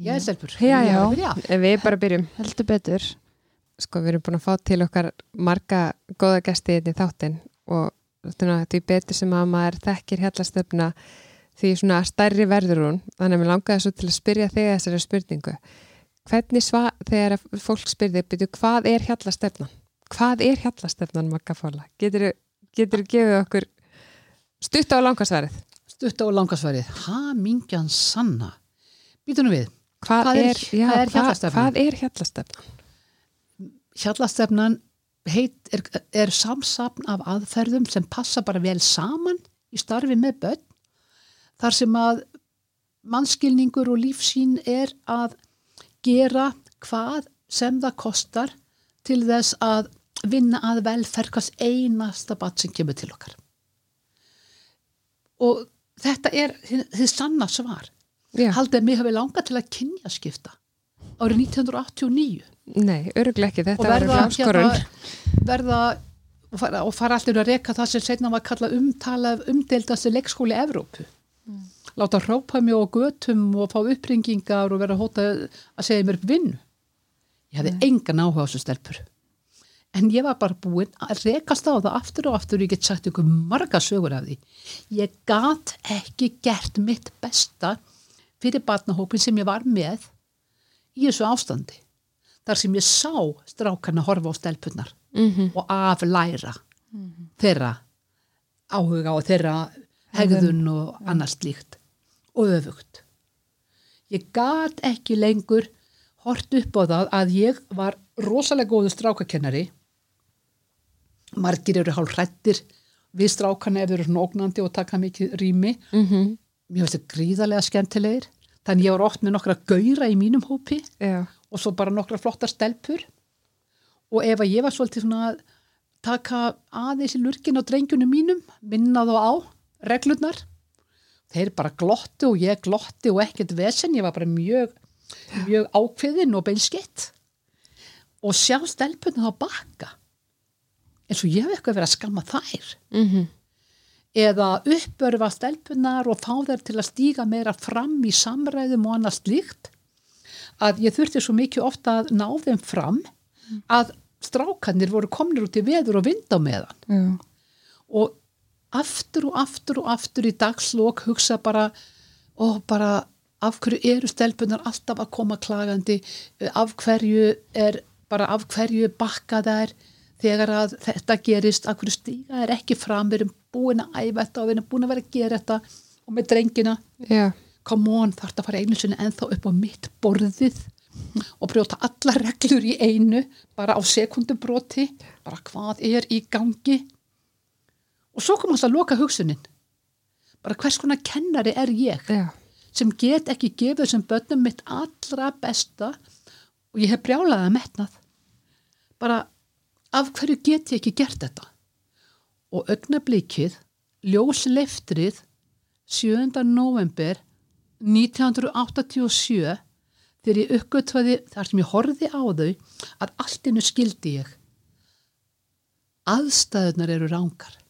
Já, stelpur. Já, já. Ég. En Við bara byrjum. heldur betur Sko, við erum búin að fá til okkar marga góða gesti inn í þáttinn og því betur sem að maður þekkir hjallastöfna því svona stærri verður hún. Þannig að mér langaði svo til að spyrja þig þessari spurningu. Hvernig sva, þegar fólk spyrði, byrju, hvað er hjallastöfnan? Hvað er hjallastöfnan, Magga Fóla? Getur þú gefið okkur stutt á langarsvarið? Stutt á langasvarið. Ha, mingjan sanna. Býtunum við. Hvað, Hvað er- er, er hjallastefnan? Hjallastefnan heit, er, er samsapn af aðferðum sem passa bara vel saman í starfi með börn. Þar sem að mannskilningur og lífsín er að gera hvað sem það kostar til þess að vinna að velferkast einasta bat sem kemur til okkar. Og þetta er þið sanna svar. Já, Haldið að mig hafi langað til að kynja skipta árið 1989 nei, öruglega ekki, og þetta var áskorun. hérna, verða og fara, og fara allir að reka það sem setna var kallað umtala umdeildasti leikskóli Evrópu. Láta hrópa mig á götum og fá uppringingar og vera hóta að segja mér upp vinnu. Ég hefði engan áhuga á þessu stelpur. En ég var bara búinn að rekast á það aftur og aftur og ég get sagt ykkur marga sögur af því. Ég gat ekki gert mitt besta fyrir barnahópin sem ég var með í þessu ástandi. Þar sem ég sá strákarna horfa á stelpunar Mm og aflæra þeirra áhuga og þeirra hegðun og annars slíkt og öfugt. Ég gat ekki lengur hort upp á það að ég var rosalega góðu strákakennari margir eru hálf hrættir við strákana ef þeir eru svona ógnandi og taka mikið rými -hmm. Mér finnst þetta gríðarlega skemmtilegir. Þannig ég var oft með nokkra gauðra í mínum hópi Já, og svo bara nokkra flottar stelpur. Og ef að ég var svolítið svona að taka aðeins í lurkin á drengjunum mínum, minna þá á reglurnar, þeir bara glottu og ég glotti og ekkert vesen, ég var bara mjög, mjög ákveðin og beinskitt og sjá stelpunum þá baka eins og ég hef eitthvað verið að skamma þær. Mm eða uppörfa stelpunar og fá þær til að stíga meira fram í samræðum og annars líkt að ég þurfti svo mikið ofta að ná þeim fram að strákanir voru komnir út í veður og vind á meðan. Já, og aftur og aftur og aftur í dagslokk hugsa bara og bara af hverju eru stelpunar alltaf að koma klagandi? Af hverju er bara af hverju bakka þær þegar að þetta gerist? Af hverju stíga er ekki fram? Við erum búin að æfa þetta og við erum búin að vera að gera þetta og með drengina. Já, come on, þarf þetta að fara einu sinni ennþá upp á mitt borðið og brjóta alla reglur í einu bara á sekundubroti bara hvað er í gangi. Og svo kom alltaf að loka hugsunin. Bara hvers konar kennari er ég já, sem get ekki gefið þessum börnum mitt allra besta og ég hef brjálaði að metnað. Bara af hverju get ég ekki gert þetta og augnablíkið ljósleftrið 7. november 1987 þegar ég uppgötvaði þar sem ég horfði á þau að allt innu skildi ég. Aðstæðunar eru rángar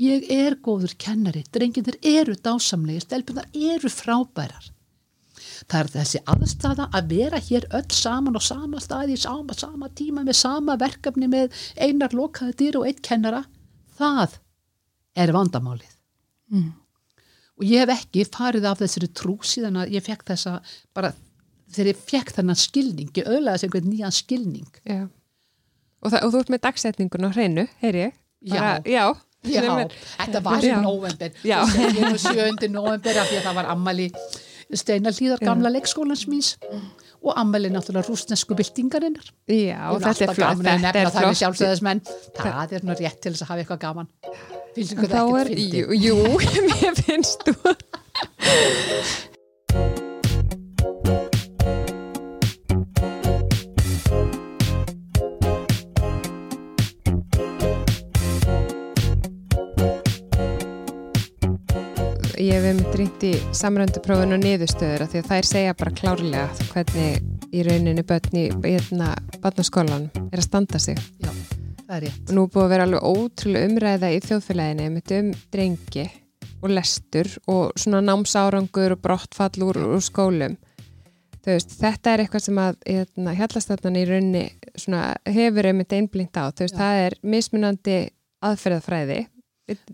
ég er góður kennari drenginir eru dásamlegir stelpunar eru frábærar. Það er þessi aðstæða að vera hér öll saman á sama staði sama, sama tíma með sama verkefni með einar lokaði dýr og eitt kennara það er vandamálið Mm. og ég hef ekki farið af þessari trú síðan að ég fekk þessa bara þegar ég fekk þennan skilning ég öðlaði sem einhvern nýjan skilning já. Og, og þú ert með dagsetningun á hreinu, heyri ég? Bara, já. Já, er- þetta var í Já. november Já. ég nú 7. november af því að það var ammali Steinar Hlíðar gamla leikskólans míns og ammali náttúrulega rústnesku byltingarinnar Já, þetta er flott. Þetta er það við flott. sjálfsögðismenn það er nú rétt til þess að hafa eitthvað gaman Þá er, jú, jú, mér finnst þú. Ég einmitt rýnt í samrönduprófun og niðurstöður af því að þær segja bara klárlega hvernig í rauninni börn í hérna, barnaskólan er að standa sig. Já, það er rétt Og nú búið að vera alveg ótrúlega umræða í þjóðfélaginu með um drengi og lestur og svona námsárangur og brottfall úr, úr skólum. veist, þetta er eitthvað sem að hérna, hjallastafnan í raunni svona, hefur einmitt einblínt á, veist, það er mismunandi aðferðafræði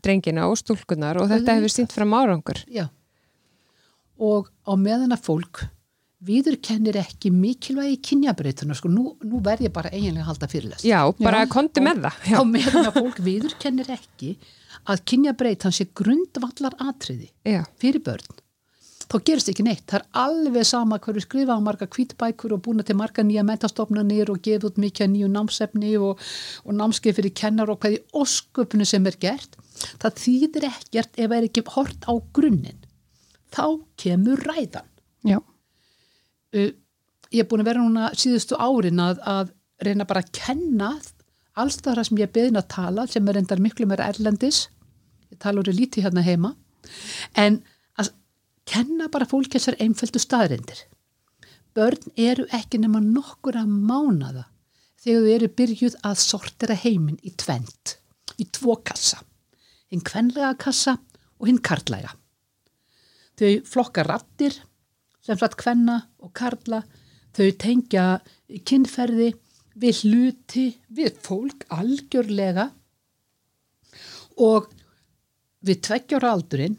drengina og stúlkunar og þetta hefur sínt fram árangur. Já. Og á meðan að fólk viður kennir ekki mikilvægi kynjabreitunar, sko, nú, nú verð ég bara eiginlega að halda fyrirlest. Já, bara konti með það. Já, Á meðan að fólk viður kennir ekki að kynjabreitan sé grundvallar atriði já, fyrir börn. Þá gerist ekki neitt. Það er alveg sama hverju skrifa á marga kvítbækur og búna til marga nýja mentastofnanir og gefa út mikið nýju námsefni og, og námskeið fyrir kennar og hvaði ósköpunu sem er gert. Það þýðir ekkert ef er ekki hort á grunninn. Þá kemur ræðan. Já, Uh, ég er búin að vera núna síðustu árin að, að reyna bara að kenna alls þar sem ég er beðin að tala sem er endar miklu meira erlendis. Ég tala úr lítið hérna heima. En að kenna bara fólki þessar einföldu staðrindir börn eru ekki nema nokkur að mánada þegar þau eru byrjuð að sortera heiminn í tvent í tvo kassa hinn kvenlega kassa og hinn karlæga þau flokka rattir sem satt kvenna og karla þau tengja kynferði við hluti, við fólk algjörlega og við tveggjára aldurinn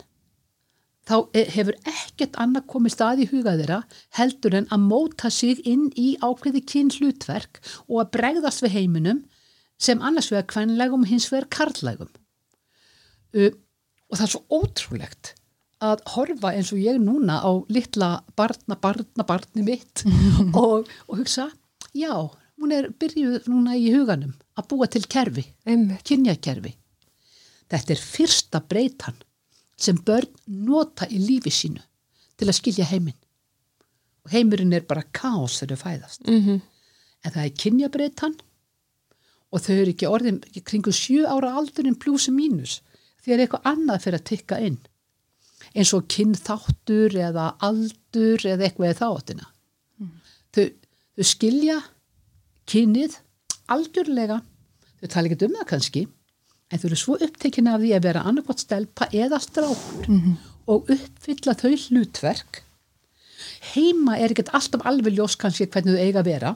þá e- hefur ekkert annað komið stað í huga þeirra heldur en að móta sig inn í ákveði kynhlutverk og að bregðast við heiminum sem annars vegar kvenlegum og hins vegar karlægum. Uh, og það er svo ótrúlegt að horfa eins og ég núna á litla barna, barna, barni mitt og, og hugsa, já, hún er byrjuð núna í huganum að búa til kerfi, kynjakerfi. Þetta er fyrsta breytan sem börn nota í lífi sínu til að skilja heiminn. Og heimurinn er bara kaos þegar þau fæðast. Mm En það er kynjabreytan og þau eru ekki orðin kringu sjö ára aldurinn plusi mínus er eitthvað annað fyrir að tikka inn eins og kynþáttur eða aldur eða eitthvað eða þáttina. Þau, þau skilja kynnið algjörlega, þau tala ekki um það kannski, en þau eru svo upptekinn af því að vera annarkvæmt stelpa eða strákur og uppfylla þau hlutverk. Heima er ekkert alltaf alveg ljós kannski hvernig þau eiga að vera,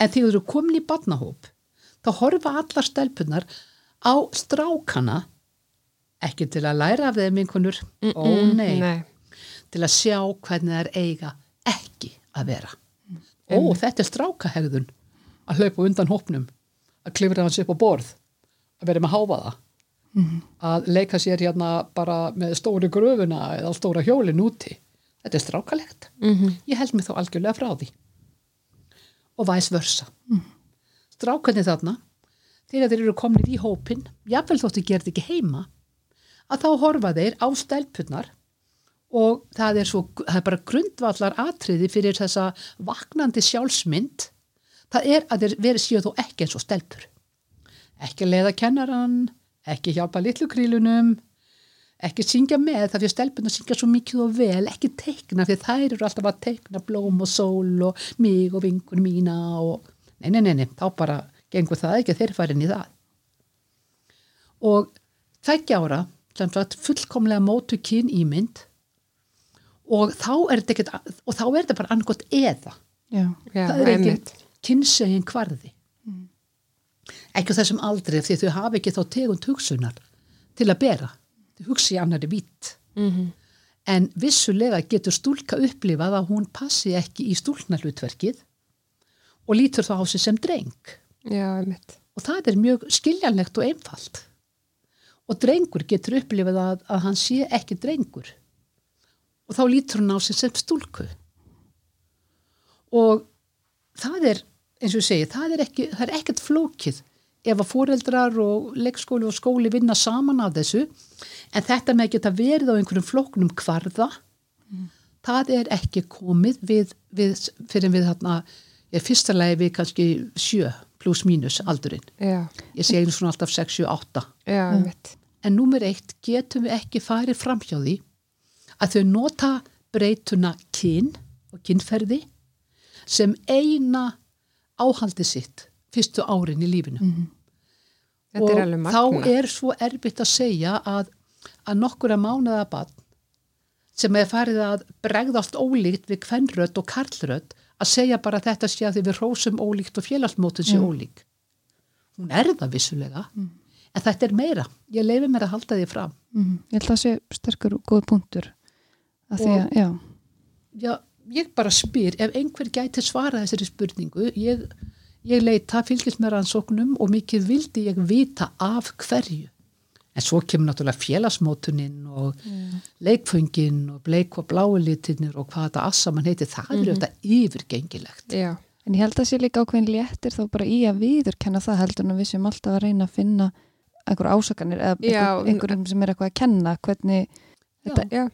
en þegar þau eru komin í barnahóp, þá horfa allar stelpunar á strákana ekki til að læra af þeim einhvernur, ó nei, Nei, til að sjá hvernig þær eiga ekki að vera. Ó, þetta er strákahegðun. Að hlaupa undan hópnum, að klifra hans upp á borð, að vera með háfaða, að leika sér hérna bara með stóru gröfuna eða stóra hjólin úti. Þetta er strákalegt. Ég held mig þá algjörlega frá því. Og væs versa. Strákarnir þarna, þegar þeir eru komnir í hópin, jafnvel þóttu gerði ekki heima, að þá horfa þeir á stelpunnar og það er, svo, það er bara grundvallar atriði fyrir þessa vaknandi sjálfsmynd. Það er að þeir verið síðan þó ekki eins og stelpur. Ekki leiða kennaran ekki hjálpa litlu krílunum ekki syngja með það fyrir stelpun að syngja svo mikið og vel ekki teikna fyrir þær eru alltaf að teikna blóm og sól og mig og vingun mína og nei, nei, nei, nei, þá bara gengur það ekki að þeir fara inn í það. Og tveggja ára sagt fullkomlega mótu kyn ímynd og þá er þetta ekkert og þá er þetta bara annarkot eða. Já, já, það er ekki kynsegin kvarði. Ekki á þessum aldrei því þau hafa ekki þá tegund hugsunar til að bera. Þau hugsi annari vitt Mhm. en vissulega getur stúlka upplifað að hún passi ekki í stúlnarlutverkið og lítur þá á sig sem dreng. Já, og það er mjög skiljanlegt og einfalt og drengur getur upplifað að, að hann sé ekki drengur. Og þá lítur hann á sig sem stúlku. Og það er eins og ég segi, það er, ekki, það er ekkert flókið ef að foreldrar og leikskóli og skóli vinna saman af þessu. En þetta með geta verið á einhverjum flóknum kvarða það er ekki komið við, við, fyrir við þarna ég er fyrsta við kannski sjö pluss mínus aldurinn. Já, ég segi svona alltaf 6, 7, 8 já, einmitt. en númer eitt getum við ekki farið framhjá því að þau nota breytuna kyn og kynferði sem eina áhaldi sitt fyrstu árin í lífinu? Þetta er og alveg þá er svo erfitt að segja að, að nokkura mánuða barn sem er farið að bregðast ólíkt við kvennrödd og karlrödd að segja bara að þetta sé að því við rósum ólíkt og félagsmótun sé Mm. ólík. Hún er það vissulega, en þetta er meira. Ég leifi mér að halda því fram. Mm, ég held að það sé sterkur og góð punktur að því að, já, Já, ég bara spyr, ef einhver gæti svara þessari spurningu, ég, ég leita, fylgist með rannsóknum og mikið vildi ég vita af hverju. En svo kemur náttúrulega félagsmótunin og leikföngin og bleik og blái litinir og hvað þetta assamann heiti, það er auðvitað yfirgengilegt. Já, en ég held að sé líka ákveðin léttir þá bara í að viðurkenna það heldur en við sem alltaf að reyna að finna einhver ásakanir eða Já, einhver, einhverjum sem er eitthvað að kenna hvernig þetta, já,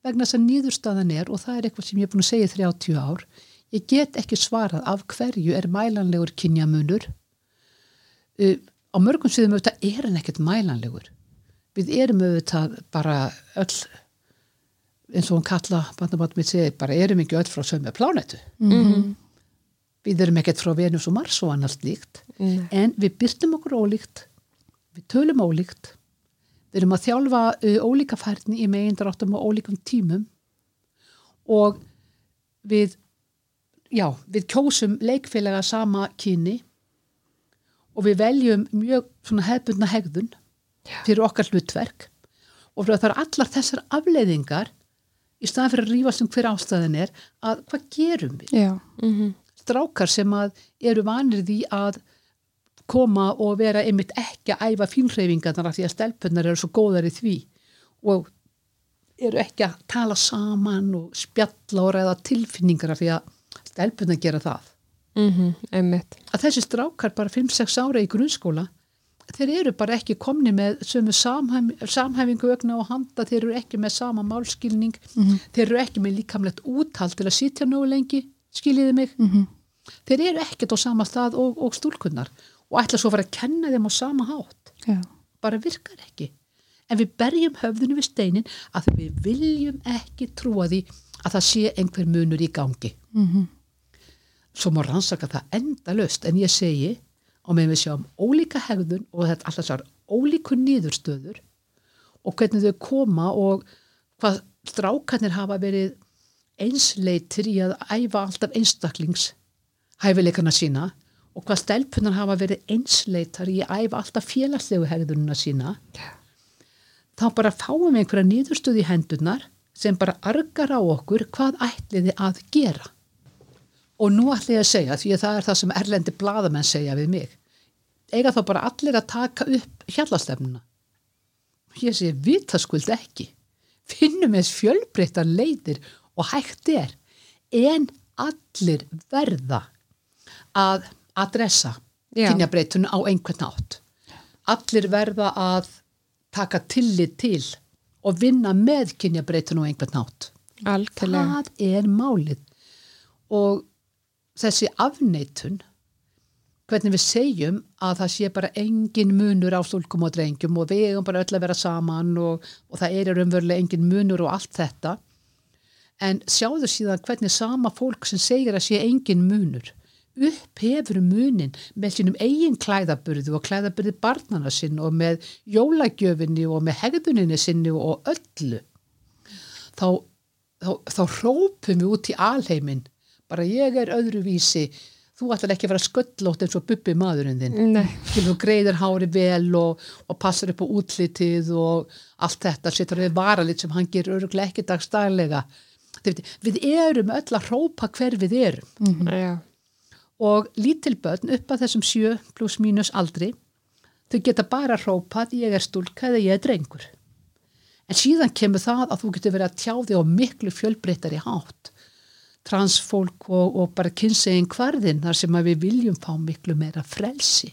Vegna þess að nýðurstaðan er, og það er eitthvað sem ég er búin að segja í 30 ár, ég get ekki svarað af hverju er mælanlegur kynjamunur. Uh, á mörgum sviðum auðvitað er hann ekkert mælanlegur. Við erum auðvitað bara öll, eins og hún kalla, bandaband mitt segi, bara erum ekki öll frá sömu plánetu. mm Við erum ekkert frá Venus og Mars og annars líkt, Nei. en við byrtum okkur ólíkt, við tölum ólíkt, við erum að þjálfa uh, ólíka færni í megindráttum og ólíkum tímum og við, já, við kjósum leikfélaga sama kyni og við veljum mjög svona hefbundna hegðun fyrir okkar hlutverk og það eru allar þessar afleiðingar í staðan fyrir að rífast um hver ástæðin er að hvað gerum við? já, Mhm. strákar sem að eru vanir því að koma og vera einmitt ekki að æfa fínhreyfingarnar af því að stelpunnar eru svo góðar í því og eru ekki að tala saman og spjalla og ræða tilfinningar af því að stelpunnar gera það. mhm, einmitt. Að þessi strákar bara 5-6 ára í grunnskóla þeir eru bara ekki komni með sömu samhæfingu ögna og handa, þeir eru ekki með sama málskilning, þeir eru ekki með líkamlegt úthald til að sitja nógu lengi, skiljiði mig? Mm þeir eru ekkert á sama stað og, og stúlkunnar og ætla svo að fara að kenna þeim á sama hátt. Já, bara virkar ekki. En við berjum höfðinu við steinin að við viljum ekki trúa því að það sé einhver munur í gangi. Mm svo má rannsaka það endalaust en ég segi og með við sjáum ólíka hegðun og þetta alltaf sár ólíku nýðurstöður og hvernig þau koma og hvað strákarnir hafa verið einsleitir í að æfa alltaf einstaklings hæfileikana sína og hvað stelpunar hafa verið einsleitar í að æfa alltaf félagslegu hegðununa sína þá bara fáum við einhverja nýðurstöð í hendunar sem bara argar á okkur hvað ætliði að gera. Og nú ætla ég að segja því að það er það sem erlendi bladamenn segja við mig eiga þá bara allir að taka upp hjallastefnuna ég segi vitaskuld ekki. Finnum eins fjölbreyttar leiðir og hægt er en allir verða að adressa kynjabreitunum á einhvern nátt allir verða að taka tillit til og vinna með kynjabreitunum á einhvern nátt Algjörlega. það er málið. Og þessi afneitun hvernig við segjum að það sé bara engin munur á stúlkum og drengjum og við eigum bara öll að vera saman og, og það er raunverulega engin munur og allt þetta. En sjáðu síðan hvernig sama fólk sem segir að sé engin munur upphefur munin með sínum eigin klæðaburði og klæðaburði barnana sinn og með jólagjöfinni og með hegðuninni sinni og öllu. Þá, þá, þá hrópum við út í alheimin bara ég er öðruvísi þú ætlar ekki að vera sköllótt eins og bubbi maðurinn þinn. Þú greiðir hári vel og, og passar upp á útlitið og allt þetta setur við varalit sem hann gerir öruglega ekki dagstælega við erum öll að hrópa hver við erum. Já, og lítil börn upp að þessum sjö pluss mínus aldri þau geta bara hrópað ég er stúlka eða ég er drengur. En síðan kemur það að þú getur verið að tjá þig á miklu fjölbreyttari hátt transfólk og, og bara kynsegin hvarðin þar sem að við viljum fá miklu meira frelsi.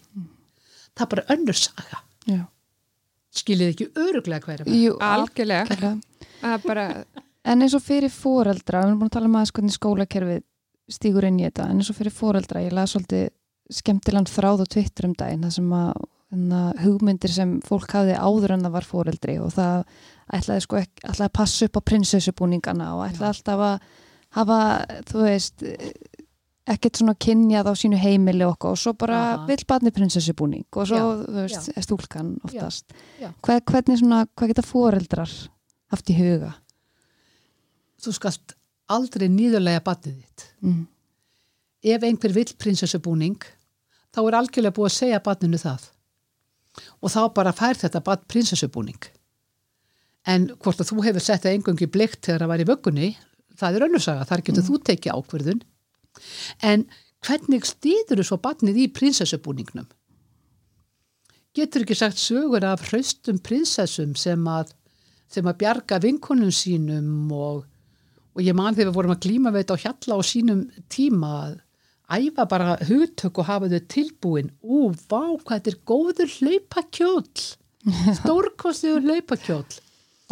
Það er bara önnur saga. Já. skiljið ekki öruglega hverja Jú, algjörlega. er bara, En eins og fyrir fóreldra, við erum búin að tala um aðeins hvernig skólakerfið stígur inn í þetta, en eins og fyrir fóreldra, ég laði svolítið skemmtilegan þráð og tvittur um daginn, það sem að hana, hugmyndir sem fólk hafði áður en það var fóreldri og það ætlaði sko ekki, ætlaði að passa upp á prinsessubúningana og ætlaði alltaf að hafa, þú veist, ekkert svona kynjað á sínu heimili okkar og svo bara Aha. vill barni prinsessubúning og svo, Já, þú veist, er stúlkan oftast. já. Hvað, hvernig svona, hvað geta fóreldrar haft í huga? þú skalt aldrei nýðurlega batnið þitt mm. ef einhver vill prinsessubúning þá er algjörlega búið að segja batninu það og þá bara fær þetta bat prinsessubúning en hvort að þú hefur sett það engungi blikt þegar það var í vöggunni það er önnursaga, þar getur þú tekið ákverðun en hvernig stýður þú svo batnið í prinsessubúningnum? Getur ekki sagt sögur af hraustum prinsessum sem að, sem að bjarga vinkonum sínum og, og ég man þegar við vorum að glíma við þetta á hjalla á sínum tíma að æfa bara hugtök og hafa þau tilbúin. Ú, vá, hvað þetta er góður hlaupakjóll stórkostiður hlaupakjóll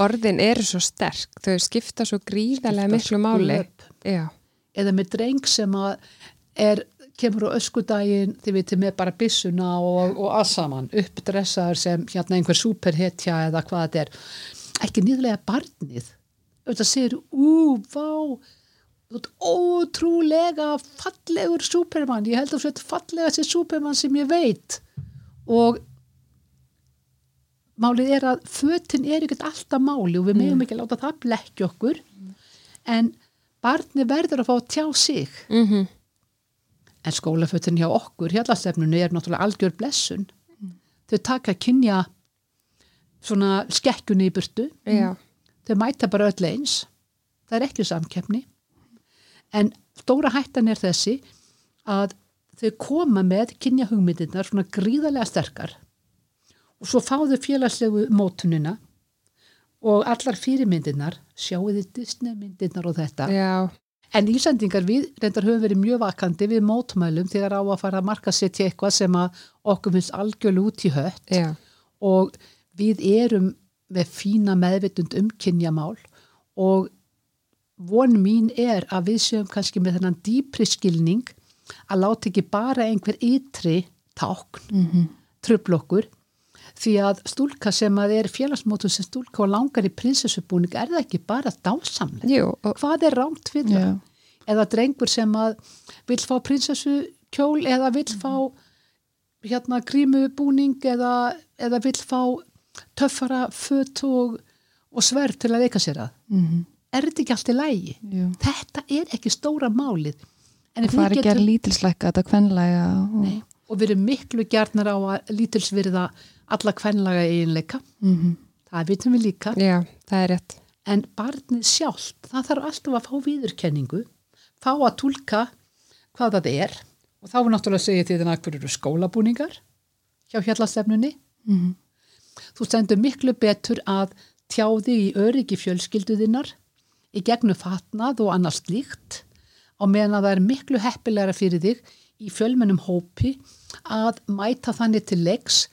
Orðin eru svo sterk, þau skipta svo gríðarlega miklu máli. Eða með dreng sem er kemur á öskudaginn þið veitir með bara bissuna og, og aðsaman uppdressaður sem hérna einhver superhetja eða hvað þetta er. Ekki nýðlega barnið. Þetta séur, ú, vá ótrúlega fallegur supermann, ég held að þetta fallega sér supermann sem ég veit. Og málið er að föttin er ekkert alltaf máli og við meðum mm. ekki láta það blekki okkur en barni verður að fá að tjá sig. Mm En skólafötin hjá okkur, hérlastefnunu, er náttúrulega algjör blessun. Þau taka kynja svona skekkjunni í burtu. Já. Þau mæta bara öll eins. Það er ekki samkeppni. En stóra hættan er þessi að þau koma með kynja hugmyndirnar svona gríðarlega sterkar og svo fá þau félagslegu mótunina og allar fyrirmyndirnar, sjáu þið Disney myndirnar og þetta. Já. En Íslandingar við reyndar höfum verið mjög vakandi við mótmælum þegar á að fara að marka setja eitthvað sem að okkur finnst algjörlu út í hött Já. og við erum með fína meðvitund um kynjamál og von mín er að við séum kannski með þennan dýpri skilning að láta ekki bara einhver ytri tákn mm -hmm. tröflokkur því að stúlka sem að er félagsmótum sem stúlka og langar í prinsessubúning er það ekki bara dásamlega Jú, og hvað er rámt við það? Já. Eða drengur sem að vill fá prinsessukjól eða vill fá hérna grímubúning eða, eða vill fá töffara fött og, og sverð til að leika sér að. Mm Er þetta ekki allt í lægi? Jú. Þetta er ekki stóra málið. En Það við ekki að getum, lítilslækka þetta kvenlega og, Nei, og við erum miklu gjarnar á að lítilsvirða alla kvenlaga eiginleika. mm Það vitum við líka. já, það er rétt. En barnið sjálft, það þarf alltaf að fá viðurkenningu, fá að tólka hvað það er og þá er náttúrulega að segja til þennan hverju eru skólabúningar hjá hjallastefnunni. mm Þú stendur miklu betur að tjáði í öryggi fjölskylduðinnar í gegnum fatnað og annars slíkt á meðan að það er miklu heppilegra fyrir þig í fjölmennum hópi að mæta þannig til leiks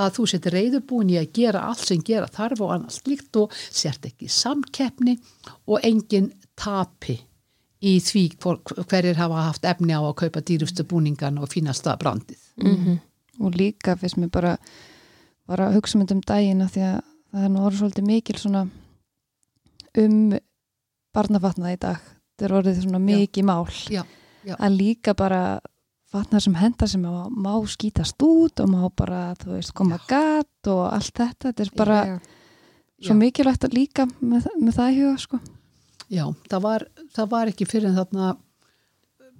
að þú setur reyðubúin í að gera allt sem gera þarf og annars slíkt og sért ekki samkeppni og engin tapi í því hverjir hafa haft efni á að kaupa dýrustu búningan og fínasta brandið. og líka fyrst mér bara var að hugsa mynd um daginn af því að það er nú orðið svolítið mikil svona um barnafatnað í dag þetta er orðið svona mikið mál Já, já. að líka bara fatnað sem henda sem má, má skítast út og má bara, þú veist, koma gat og allt þetta, þetta er bara Já. svo Já. mikilvægt að líka með, með það í huga, sko Já, það var, það var ekki fyrir en þarna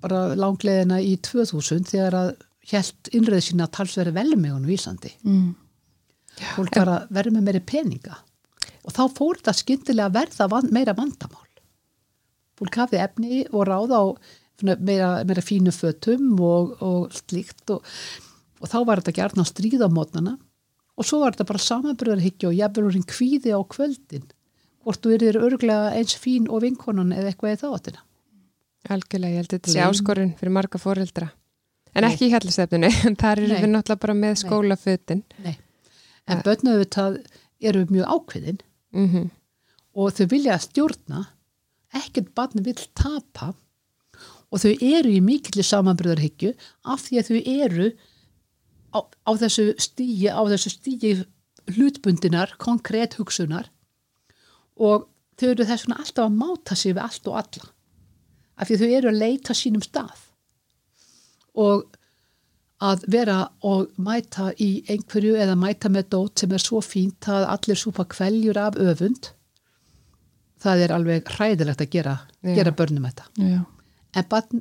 bara langleðina í 2000 þegar að hjælt innröðu sína að talsveri velmegunum í Íslandi. mm. Fólk var að verða með meiri peninga og þá fór þetta skyndilega að verða van, meira vandamál. Fólk hafði efni og ráða á meira, meira fínu fötum og, og slíkt og, og þá var þetta gert ná stríða mótnana og svo var þetta bara samanbröðarhyggja og jafnverðurinn kvíði á kvöldin hvort þú erir örglega eins fín og vinkonan eða eitthvað í þáttina. Algjörlega, ég held þetta sé áskorun fyrir marga fóreldra. En Nei. ekki í hellastefninu, en þar eru Nei. við náttúrulega bara með skólafötin. Nei. En börnu auðvitað eru mjög ákveðin Mm og þau vilja stjórna, ekkert barni vill tapa og þau eru í mikilli samanbröðarhyggju af því að þau eru á, á þessu stígi, á þessu stígi hlutbundinar, konkrétt hugsunar. Og þau eru þess vegna alltaf að máta sig við allt og alla. Af því þau eru að leita sínum stað. Og að vera og mæta í einhverju eða mæta með dót sem er svo fínt að allir súpa kveljur af öfund það er alveg hræðilegt að gera, gera börnum þetta. Já. En bara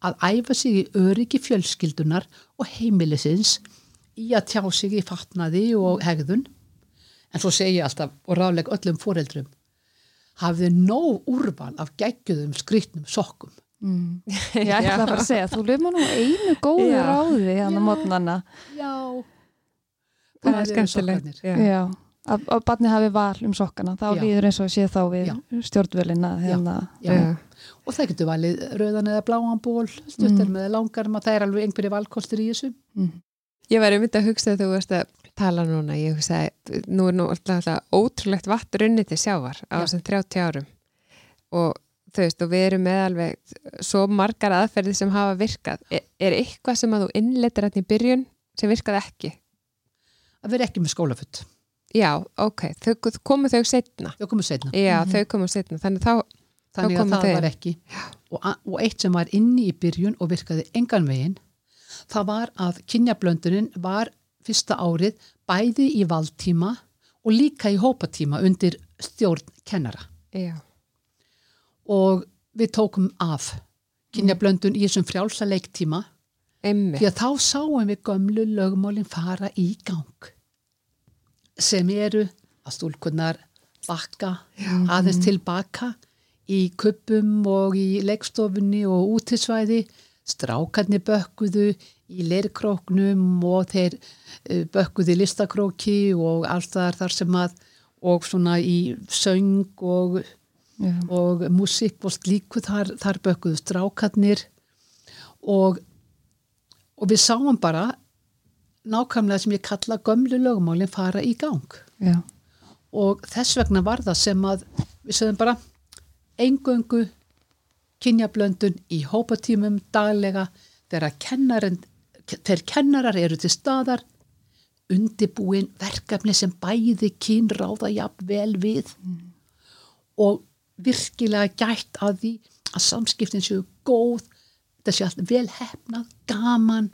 að æfa sig í öryggi fjölskyldunar og heimilisins í að tjá sig í fatnaði og hegðun en svo segi ég alltaf og ráðleg öllum foreldrum hafið nóg úrval af geggjum skrýtnum sokkum Mm. Ég ætla að fara að segja, þú lefum nú einu góðu Já. ráði hann Já. á mótnana. já Það er skemmtilegt. Já. Já. Að, að barni hafi val um sokkana, þá líður eins og sé þá við Já. stjórnvölina. Hérna. Já. Og það getur valið rauðan eða bláan ból stuttar með langarm að það er alveg einhverju valkostur í þessu Mm. Ég um þetta að hugsa þegar þú veist að tala núna, ég hugsa að nú er nú alltaf, ótrúlegt vatn runni til sjávar á þessum 30 árum og þú veist, og við erum með alveg svo margar aðferði sem hafa virkað. Er, er eitthvað sem að þú innleitir hérna í byrjun sem virkaði ekki? að vera ekki með skólafutt Já, ok, þau, komu þau setna? þau komum setna Já, Mhm. þau komu setna, þannig þá, þannig að það þeir. var ekki. Og, og eitt sem var inni í byrjun og virkaði engan veginn það var að kynjablöndunin var fyrsta árið bæði í valdtíma og líka í hópatíma undir stjórn kennara. Já, og við tókum af kynjablöndun í þessum frjálsa leiktíma. Emmi, því að þá sáum við gömlu lögmálin fara í gang sem eru að stúlkunnar bakka aðeins tilbaka í kuppum og í leikstofunni og útisvæði strákarnir bökkuðu í leirkróknum og þeir eh, bökkuðu í listakróki og allstaðar þar sem að og svona í söng og Já. og músík og slíku þar, þar bökuðu strákarnir og, og við sáum bara nákvæmlega sem ég kalla gömlu lögumálinn fara í gang Já. og þess vegna var það sem að við sögum bara engöngu kynjablöndun í hópatímum daglega þegar kennarin, þegar kennarar eru til staðar undibúin verkefni sem bæði kynráða jafnvel við og virkilega gætt að því að samskiptin séu góð sé allt vel hefnað, gaman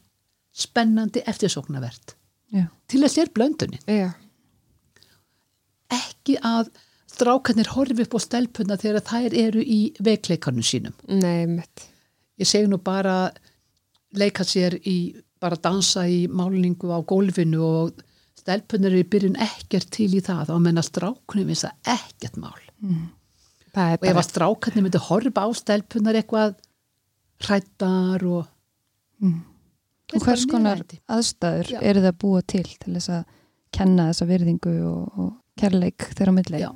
spennandi, eftirsóknarvert. Já. til þess er blöndunin. Já, ekki að strákarnir horfi upp á stelpuna þegar þær eru í veikleikarnum sínum. Nei, mitt, ég segi nú bara leika sér í, bara dansa í málningu á gólfinu og stelpunar eru í byrjun ekkert til í það. Og menna strákunum finnst það ekkert mál. Það er og ef að strákarnir myndi horfa á stelpunar eitthvað hrættar og Mm. Og hvers er konar aðstæður eru það að búa til til þess að kenna þessa virðingu og, og kærleik þeirra milli? Já.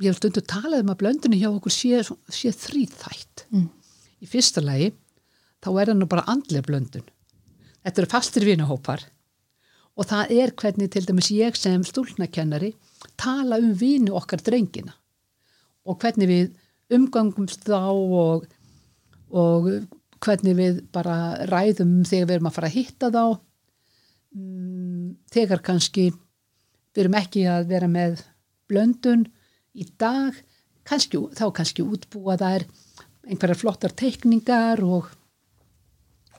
Ég hef stundu talað um að blöndunni hjá okkur sé, sé þrýþætt Mm. í fyrsta lagi þá er það nú bara andlega blöndun. Þetta eru fastir vinahópar. Og það er hvernig til dæmis ég sem stúlnakennari tala um vinu okkar drengina. Og hvernig við umgangumst þá og, og hvernig við bara ræðum þegar við erum að fara að hitta þá. Mm, þegar kannski við erum ekki að vera með blöndun í dag kannski, þá kannski útbúa þær einhverjar flottar teikningar og,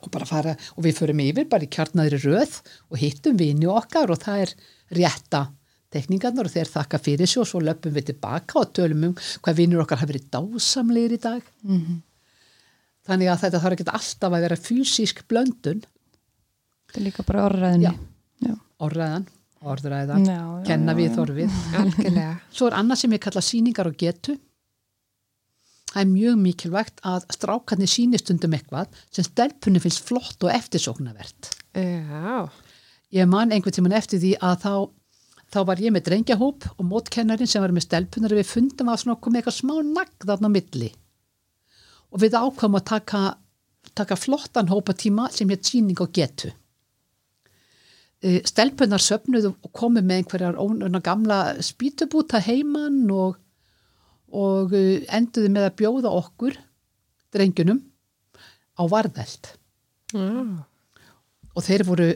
og bara fara og við förum yfir bara í kjarnaðri röð og hittum vini okkar og það er rétta teikningarnar og þeir þakka fyrir sig og svo löpum við tilbaka og tölum um hvað vinur okkar hafa verið dásamlegir í dag. Mhm. þannig að þetta þarf ekki alltaf að vera fysísk blöndun. Þetta er líka bara orðræðinni. Orðræðan, orðræðan Já, já, kenna já, við algjörlega, Svo er annað sem ég kalla síningar og getu. Það er mjög mikilvægt að strákarnir sýnist undum eitthvað sem stelpunni finnst flott og eftirsóknarvert. já, Ég man einhvern tíman eftir því að þá, þá var ég með drengjahóp og mótkennarin sem var með stelpunar við fundum að svona komið eitthvað smá nagð þarna á milli. Og við ákvæmum að taka, taka flottan hópatíma sem hétt síning og getu. Eh, Stelpunar söfnuðu og komu með einhverjar gamla spýtubúta heiman og, og eh, enduðu með að bjóða okkur, drengjunum, á varðeld já, og þeir voru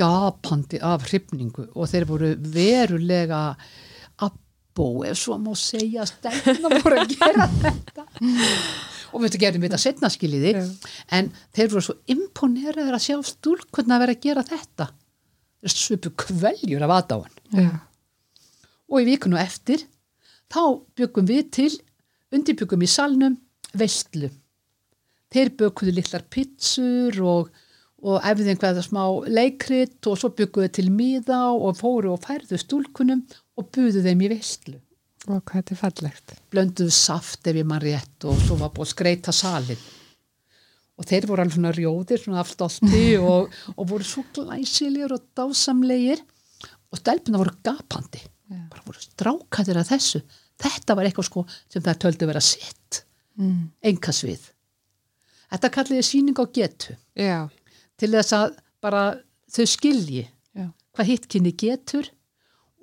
gapandi af hrifningu og þeir voru verulega abbó, ef svo má segja stelna voru að gera þetta. Og við gerum þetta setna skiljiði? Já. en þeir voru svo imponeraður að sjá stúlkunna að vera að gera þetta svipu kveljur af aðdáan já, og í vikunu eftir þá byggum við til undirbyggum í salnum veistlu. Þeir bökuðu litlar pizzur og, og efðið einhverða smá leikrit og svo bygguðu til miða og fóru og færðu stúlkunum og buðu þeim í veistlu. og hvað þetta er fallegt Blönduðu saft ef ég mann rétt og svo var búið að skreita salin. Og þeir voru alveg svona rjóðir, svona af stolti og, og voru svo glæsilegir og dásamlegir og stelpuna voru gapandi. Já. Bara voru strákaðir að þessu. Þetta var eitthvað sko sem það töldu vera sitt. mm. Engasvið. Þetta kalliði síning á getu já, til þess að bara þau skilji Já. hvað hitt kynni getur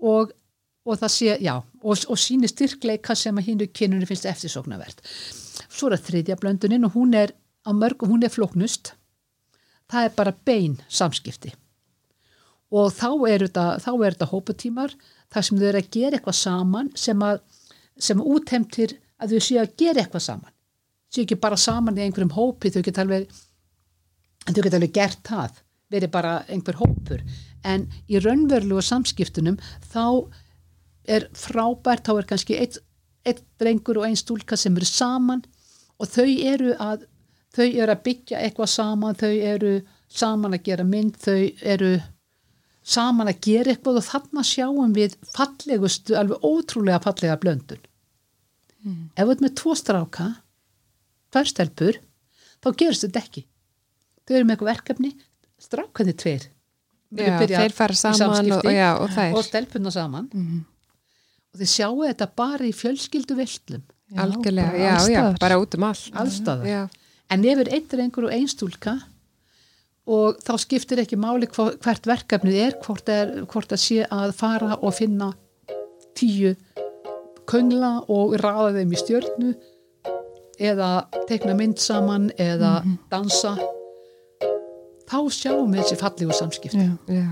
og, og það sé, já, og, og síni styrkleika sem að hinnu kynunni finnst eftirsóknarvert. Svo er það þriðja blöndunin og hún er á mörgum, hún er flóknust. Það er bara bein samskipti. Og þá er þetta, þá er þetta hópatímar þar sem þau eru að gera eitthvað saman sem að, sem útheimtir að þau séu að gera eitthvað saman. Séu ekki bara saman í einhverjum hópi, þau geta alveg þau geta alveg gert það verið bara einhver hópur en í raunverulegu samskiptunum þá er frábært þá er kannski eitt, eitt drengur og einn stúlka sem eru saman og þau eru að þau eru að byggja eitthvað saman þau eru saman að gera mynd þau eru saman að gera eitthvað og þarna sjáum við fallegustu, alveg ótrúlega fallega blöndun. Ef við erum með tvo stráka tvær stelpur þá gerist þetta ekki. Þau eru með eitthvað verkefni strákandi tveir já þeir fara saman og, já, og þær. og stelpuna saman. Mhm. og þið sjáu þetta bara í fjölskyldu villum Já, algjörlega, bara já, já, bara út um all allstaðar já, en ef er eitt drengur og ein stúlka og þá skiptir ekki máli hvert verkefnið er hvort, er, hvort að sé að fara og finna tíu köngla og raða þeim í stjörnu eða tekna mynd saman eða dansa þá sjáum við þessi fallegu samskipti Já. já,